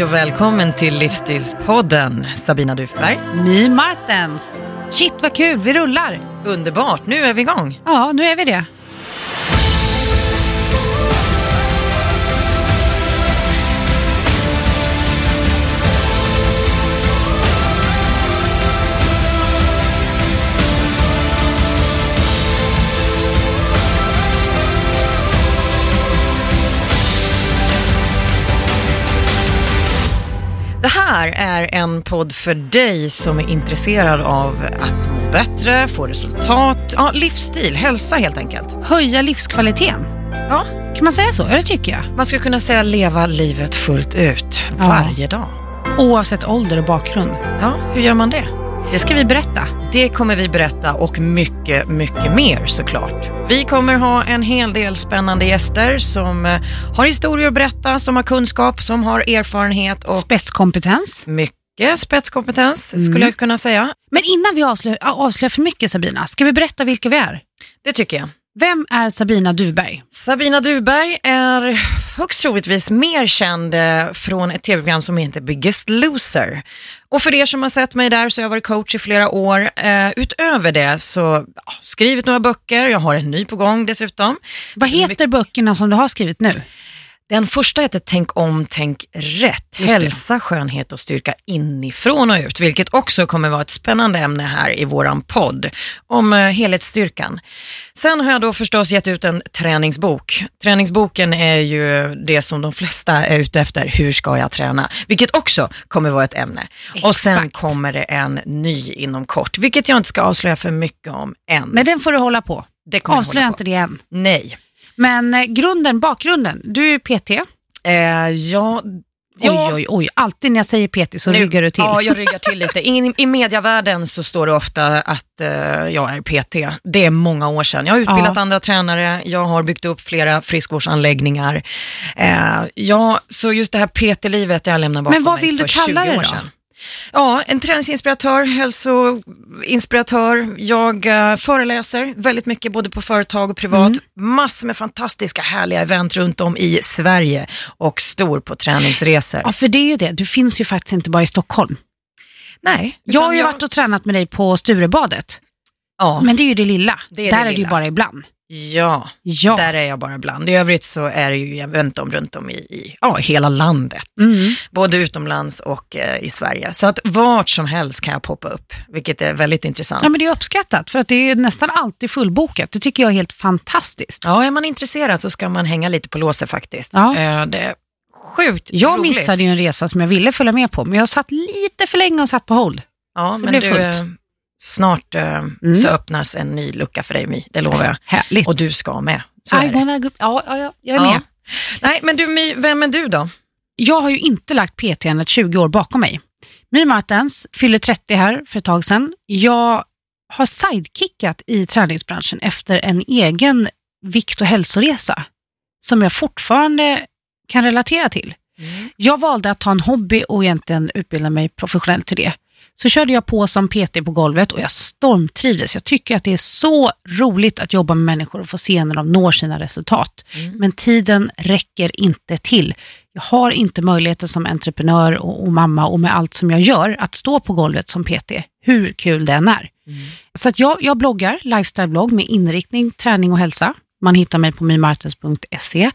Hej och välkommen till Livsstilspodden. Sabina Dufberg. My Martens. Shit vad kul, vi rullar. Underbart, nu är vi igång. Ja, nu är vi det. Här är en podd för dig som är intresserad av att må bättre, få resultat, ja, livsstil, hälsa helt enkelt. Höja livskvaliteten. Ja, Kan man säga så? Ja, det tycker jag. man skulle kunna säga leva livet fullt ut Ja. varje dag. Oavsett ålder och bakgrund. Ja, hur gör man det? Det ska vi berätta. Det kommer vi berätta och mycket, mycket mer såklart. Vi kommer ha en hel del spännande gäster som eh, har historier att berätta, som har kunskap, som har erfarenhet och Spetskompetens. mycket spetskompetens skulle Mm. jag kunna säga. Men innan vi avslöjar, avslöjar för mycket Sabina, ska vi berätta vilka vi är? Det tycker jag. Vem är Sabina Duberg? Sabina Duberg är högst troligtvis mer känd eh, från ett tv-program som heter Biggest Loser. Och för er som har sett mig där så har jag varit coach i flera år. Eh, utöver det så ja, skrivit några böcker, jag har en ny på gång dessutom. Vad heter böckerna som du har skrivit nu? Den första heter Tänk om, tänk rätt. Hälsa, skönhet och styrka inifrån och ut, vilket också kommer vara ett spännande ämne här i våran podd om eh, helhetsstyrkan. Sen har jag då förstås gett ut en träningsbok. Träningsboken är ju det som de flesta är ute efter, hur ska jag träna? Vilket också kommer vara ett ämne. Och sen Exakt. kommer det en ny inom kort, vilket jag inte ska avslöja för mycket om än. Men den får du hålla på. Avslöja inte det än. Nej. Men eh, grunden, bakgrunden. Du är PT. Eh, ja, ja, Oj, oj, oj. Alltid när jag säger PT så Nu- ryggar du till. Ja, jag ryggar till lite. I, I mediavärlden så står det ofta att eh, jag är PT. Det är många år sedan. Jag har utbildat Ja. andra tränare, jag har byggt upp flera friskvårdsanläggningar. Eh, ja, så just det här PT-livet jag lämnar bakom Men vad mig vill för du kalla 20 det år då? sedan. Ja, en träningsinspiratör, hälsoinspiratör. Jag eh, föreläser väldigt mycket både på företag och privat. Mm. Massor med fantastiska härliga event runt om i Sverige och stor på träningsresor. Ja, för det är ju det. Du finns ju faktiskt inte bara i Stockholm. Nej, Jag har ju varit och tränat med dig på Sturebadet, Ja, men det är ju det lilla. Det är Där det är det ju lilla. bara ibland. Ja. Ja. Där är jag bara bland. I övrigt så är det ju event om runt om i, i ja, hela landet. Mm. Både utomlands och eh, i Sverige. Så att vart som helst kan jag poppa upp, vilket är väldigt intressant. Ja, men det är uppskattat för att det är nästan alltid fullbokat. Det tycker jag är helt fantastiskt. Ja, är man intresserad så ska man hänga lite på låset faktiskt. Ja. Eh, det sjukt Jag roligt. missade ju en resa som jag ville följa med på, men jag satt lite för länge och satt på hold. Ja, så men det du, blev eh, fullt. Snart eh, Mm. så öppnas en ny lucka för dig, My. Det lovar jag. Härligt. Och du ska med. Så I är wanna go... ja, ja, ja, jag är Ja. med. Nej, men du My, vem är du då? Jag har ju inte lagt PT än ett 20 år bakom mig. My Martens fyller 30 här för ett tag sedan. Jag har sidekickat i träningsbranschen efter en egen vikt och hälsoresa som jag fortfarande kan relatera till. Jag valde att ta en hobby och egentligen utbilda mig professionellt till det. Så körde jag på som PT på golvet och jag stormtrivdes. Jag tycker att det är så roligt att jobba med människor och få se när de når sina resultat. Mm. Men tiden räcker inte till. Jag har inte möjligheten som entreprenör och, och mamma och med allt som jag gör att stå på golvet som PT, hur kul den är. Mm. Så att jag, jag bloggar, lifestyle-blogg med inriktning, träning och hälsa. Man hittar mig på mymartens.se.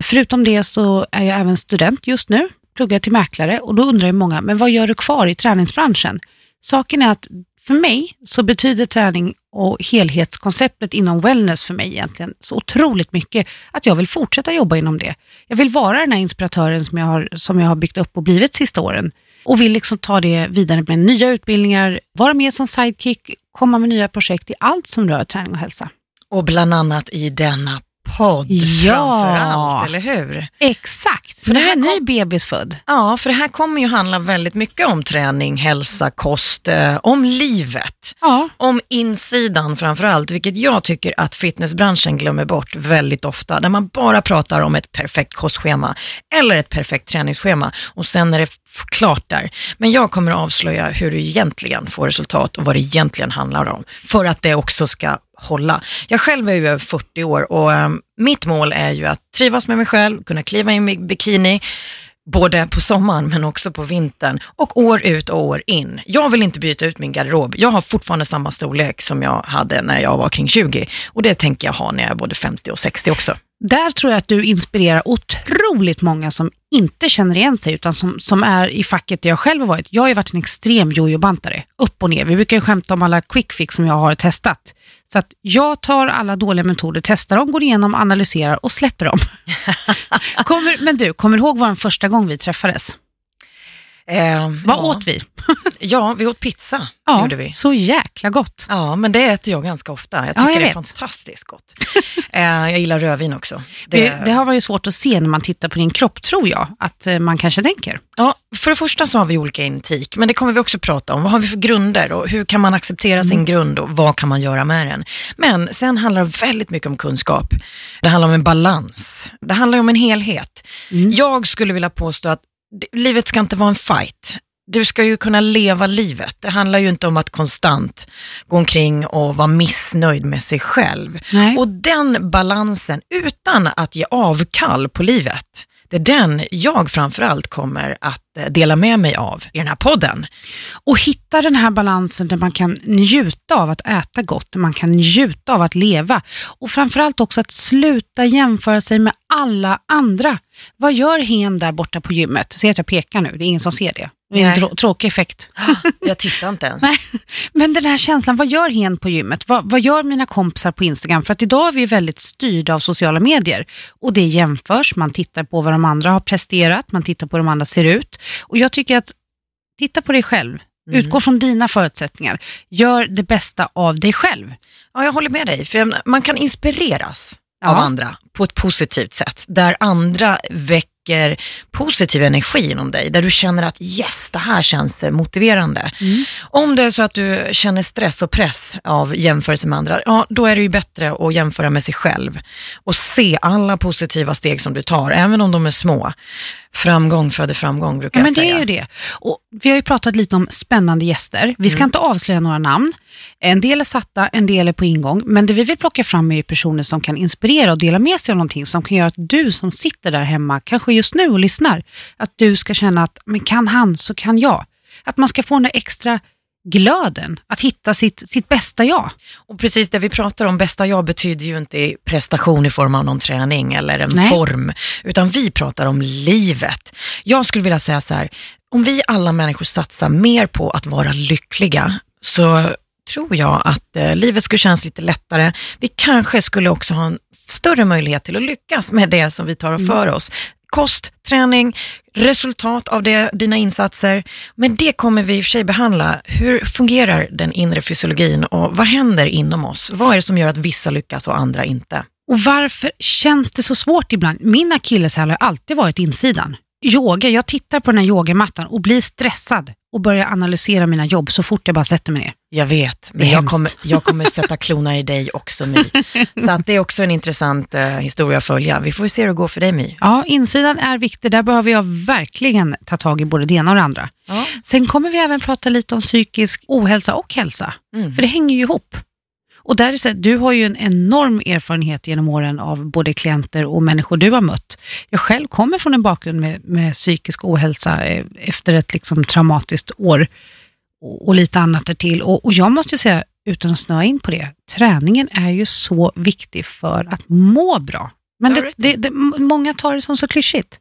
Förutom det så är jag även student just nu, pluggar till mäklare och då undrar ju många, men vad gör du kvar i träningsbranschen? Saken är att för mig så betyder träning och helhetskonceptet inom wellness för mig egentligen så otroligt mycket att jag vill fortsätta jobba inom det. Jag vill vara den här inspiratören som jag har, som jag har byggt upp och blivit sista åren och vill liksom ta det vidare med nya utbildningar, vara med som sidekick, komma med nya projekt i allt som rör träning och hälsa. Och bland annat i denna podd Ja. framför allt, eller hur? Exakt, För nu är en ny bebis född. Ja, för det här kommer ju handla väldigt mycket om träning, hälsa, kost, eh, om livet. Ja, Om insidan framför allt, vilket jag tycker att fitnessbranschen glömmer bort väldigt ofta. Där man bara pratar om ett perfekt kostschema eller ett perfekt träningsschema och sen är det klart där. Men jag kommer att avslöja hur du egentligen får resultat och vad det egentligen handlar om. För att det också ska hålla. Jag själv är ju över 40 år och um, mitt mål är ju att trivas med mig själv, kunna kliva in i bikini, både på sommaren men också på vintern och år ut och år in. Jag vill inte byta ut min garderob. Jag har fortfarande samma storlek som jag hade när jag var kring 20 och det tänker jag ha när jag är både 50 och 60 också. Där tror jag att du inspirerar otroligt många som inte känner igen sig, utan som, som är i facket där jag själv har varit. Jag har ju varit en extrem jojobantare, upp och ner. Vi brukar ju skämta om alla quick fix som jag har testat. Så att jag tar alla dåliga metoder, testar dem, går igenom, analyserar och släpper dem. kommer, men du, kommer du ihåg vår första gång vi träffades? Eh, Vad ja. åt vi? Ja, vi åt pizza. Ja, gjorde vi. så jäkla gott. Ja, men det äter jag ganska ofta. Jag Ja, tycker jag det är vet. fantastiskt gott. eh, jag gillar rödvin också. Det, det har varit svårt att se när man tittar på din kropp, tror jag, att eh, man kanske tänker. Ja, för det första så har vi olika intik, men det kommer vi också prata om. Vad har vi för grunder och hur kan man acceptera sin grund och vad kan man göra med den? Men sen handlar det väldigt mycket om kunskap. Det handlar om en balans. Det handlar om en helhet. Jag skulle vilja påstå att livet ska inte vara en fight. Du ska ju kunna leva livet. Det handlar ju inte om att konstant gå omkring och vara missnöjd med sig själv. Nej. Och den balansen, utan att ge avkall på livet, det är den jag framförallt kommer att dela med mig av i den här podden. Och hitta den här balansen där man kan njuta av att äta gott, där man kan njuta av att leva och framförallt också att sluta jämföra sig med alla andra. Vad gör hen där borta på gymmet? Ser att jag pekar nu, det är ingen som ser det. Det är en tråkig effekt. Jag tittar inte ens. Nej, men den här känslan, vad gör hen på gymmet? Vad, vad gör mina kompisar på Instagram? För att idag är vi väldigt styrda av sociala medier och det jämförs, man tittar på vad de andra har presterat, man tittar på hur de andra ser ut. Och jag tycker att, titta på dig själv, Mm. utgå från dina förutsättningar, gör det bästa av dig själv. Ja, jag håller med dig, för man kan inspireras Ja. av andra på ett positivt sätt, där andra väcker positiv energi inom dig, där du känner att yes, det här känns motiverande. Om det är så att du känner stress och press av jämförelse med andra, ja, då är det ju bättre att jämföra med sig själv och se alla positiva steg som du tar, även om de är små. Framgång föder framgång, brukar Ja, men jag det säga. är ju det. Och vi har ju pratat lite om spännande gäster. Vi ska Mm. inte avslöja några namn. En del är satta, en del är på ingång. Men det vi vill plocka fram är personer som kan inspirera och dela med sig av någonting som kan göra att du som sitter där hemma, kanske just nu och lyssnar, att du ska känna att men kan han så kan jag. Att man ska få den där extra glöden, att hitta sitt, sitt bästa jag. Och precis det vi pratar om, bästa jag betyder ju inte prestation i form av någon träning eller en Nej. form, utan vi pratar om livet. Jag skulle vilja säga så här, om vi alla människor satsar mer på att vara lyckliga, så tror jag att eh, livet skulle kännas lite lättare. Vi kanske skulle också ha en större möjlighet till att lyckas med det som vi tar och för oss. Kost, träning, resultat av det, dina insatser. Men det kommer vi i och för sig behandla. Hur fungerar den inre fysiologin och vad händer inom oss? Vad är det som gör att vissa lyckas och andra inte? Och varför känns det så svårt ibland? Min akilleshäl har alltid varit insidan. Yoga, jag tittar på den här yogamattan och blir stressad och börjar analysera mina jobb så fort jag bara sätter mig ner. Jag vet, men jag kommer, jag kommer sätta klona i dig också My. Så att det är också en intressant eh, historia att följa. Vi får se hur det går för dig My. Ja, insidan är viktig. Där behöver jag verkligen ta tag i både det ena och det andra. Ja. Sen kommer vi även prata lite om psykisk ohälsa och hälsa, Mm. för det hänger ju ihop. Och där är så, att du har ju en enorm erfarenhet genom åren av både klienter och människor du har mött. Jag själv kommer från en bakgrund med, med psykisk ohälsa eh, efter ett liksom traumatiskt år och, och lite annat därtill. Och, och jag måste säga, utan att snöa in på det, träningen är ju så viktig för att må bra. Men det, det, det, många tar det som så klyschigt.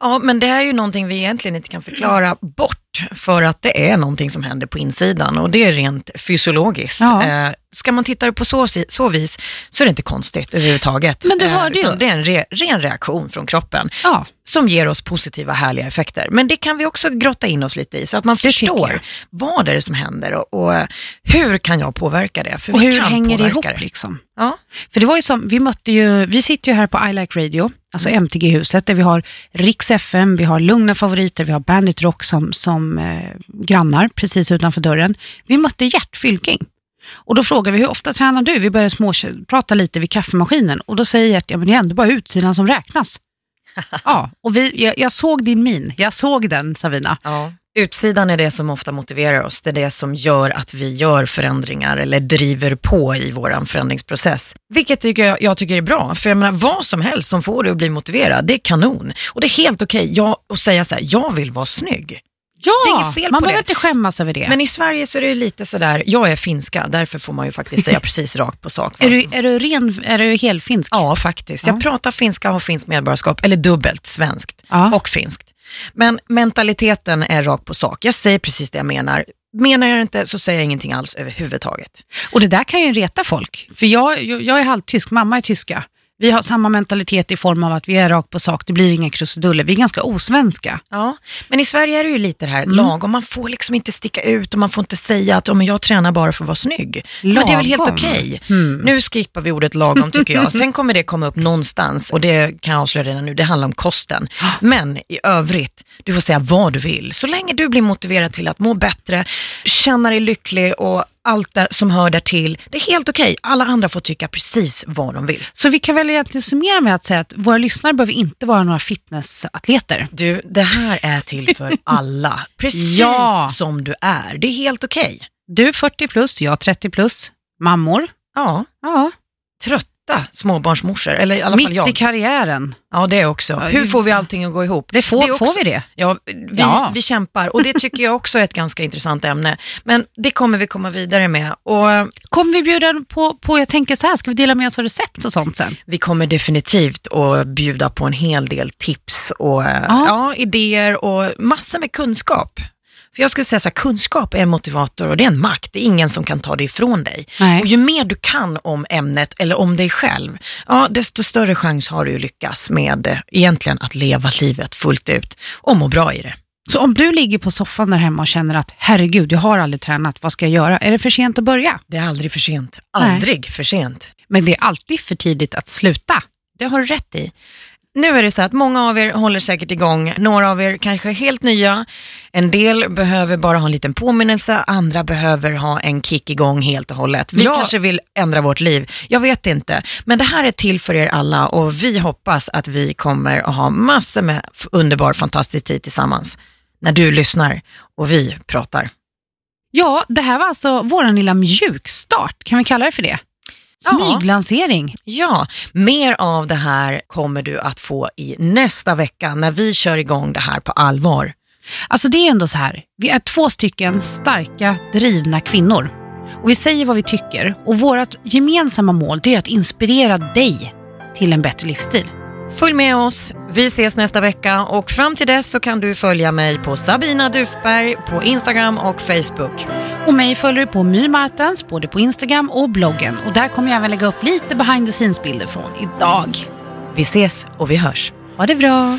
Ja, men det är ju någonting vi egentligen inte kan förklara bort för att det är någonting som händer på insidan och det är rent fysiologiskt. Ja. Eh, ska man titta på så, så vis så är det inte konstigt överhuvudtaget. Men du Eh, hörde ju. Det är en re, ren reaktion från kroppen Ja, som ger oss positiva härliga effekter. Men det kan vi också grotta in oss lite i så att man tycker förstår vad är det som händer och, och hur kan jag påverka det? För och hur hänger det ihop liksom? Ja. För det var ju som, vi mötte ju, vi sitter ju här på I Like Radio, alltså Mm. MTG-huset, där vi har Rix FM, vi har Lugna Favoriter, vi har Bandit Rock som, som eh, grannar precis utanför dörren. Vi mötte Gert Fylking. Och då frågade vi, hur ofta tränar du? Vi började småprata lite vid kaffemaskinen och då säger Gert, ja men det är ändå bara utsidan som räknas. ja, och vi, jag, jag såg din min, jag såg den Savina. Ja. Utsidan är det som ofta motiverar oss. Det är det som gör att vi gör förändringar eller driver på i vår förändringsprocess. Vilket tycker jag, jag tycker är bra. För jag menar, vad som helst som får dig att bli motiverad, det är kanon. Och det är helt okej okay, att säga så här, jag vill vara snygg. Ja, det är inget fel man på behöver det. inte skämmas över det. Men i Sverige så är det lite sådär, jag är finska, därför får man ju faktiskt säga precis rakt på sak. va? är, du, är du ren, är du helfinsk? Ja, faktiskt. Ja. Jag pratar finska och har finskt medborgarskap, eller dubbelt svenskt Ja. och finskt. Men mentaliteten är rakt på sak. Jag säger precis det jag menar. Menar jag inte så säger jag ingenting alls överhuvudtaget. Och det där kan ju reta folk. För jag, jag, jag är halvtysk, mamma är tyska. Vi har samma mentalitet i form av att vi är rakt på sak, det blir inga krusiduller. Vi är ganska osvenska. Ja, men i Sverige är det ju lite det här Mm. lagom. Man får liksom inte sticka ut och man får inte säga att oh, jag tränar bara för att vara snygg. Men det är väl helt Lagom. okej. Mm. Nu skippar vi ordet lagom tycker jag. Sen kommer det komma upp någonstans och det kan jag avslöja redan nu, det handlar om kosten. Men i övrigt, du får säga vad du vill. Så länge du blir motiverad till att må bättre, känna dig lycklig och allt det som hör där till. Det är helt okej. Alla andra får tycka precis vad de vill. Så vi kan väl egentligen summera med att säga att våra lyssnare behöver inte vara några fitnessatleter. Du, det här är till för alla. Precis Ja. som du är. Det är helt okej. Du 40 plus, jag 30 plus, mammor. Ja, Ja, trötta småbarnsmorsor, eller i alla fall mitt jag. i karriären. Ja, det också. Hur får vi allting att gå ihop? Det får, är också- får vi det? Ja, vi, Ja. vi kämpar och det tycker jag också är ett ganska intressant ämne. Men det kommer vi komma vidare med och Kommer vi bjuda på, på, jag tänker så här, ska vi dela med oss av recept och sånt sen? vi kommer definitivt att bjuda på en hel del tips och Ja. ja. idéer och massor med kunskap. För jag skulle säga så här, kunskap är en motivator och det är en makt. Det är ingen som kan ta det ifrån dig. Nej. Och ju mer du kan om ämnet eller om dig själv, ja, desto större chans har du att lyckas med eh, egentligen att leva livet fullt ut och må bra i det. Så om du ligger på soffan där hemma och känner att herregud, jag har aldrig tränat, vad ska jag göra? Är det för sent att börja? Det är aldrig för sent. Nej. Aldrig för sent. Men det är alltid för tidigt att sluta. Det har du rätt i. Nu är det så att många av er håller säkert igång, några av er kanske är helt nya, en del behöver bara ha en liten påminnelse, andra behöver ha en kick igång helt och hållet. Vi Ja. kanske vill ändra vårt liv, jag vet inte. Men det här är till för er alla och vi hoppas att vi kommer att ha massor med underbar, fantastisk tid tillsammans. När du lyssnar och vi pratar. Ja, det här var alltså vår lilla mjukstart, kan vi kalla det för det? Smyglansering. Ja, mer av det här kommer du att få i nästa vecka när vi kör igång det här på allvar. Alltså det är ändå så här, vi är två stycken starka, drivna kvinnor. Och vi säger vad vi tycker och vårt gemensamma mål det är att inspirera dig till en bättre livsstil. Följ med oss, vi ses nästa vecka och fram till dess så kan du följa mig på Sabina Dufberg på Instagram och Facebook. Och mig följer du på My Martens, både på Instagram och bloggen. Och där kommer jag även lägga upp lite behind the scenes-bilder från idag. Vi ses och vi hörs. Ha det bra!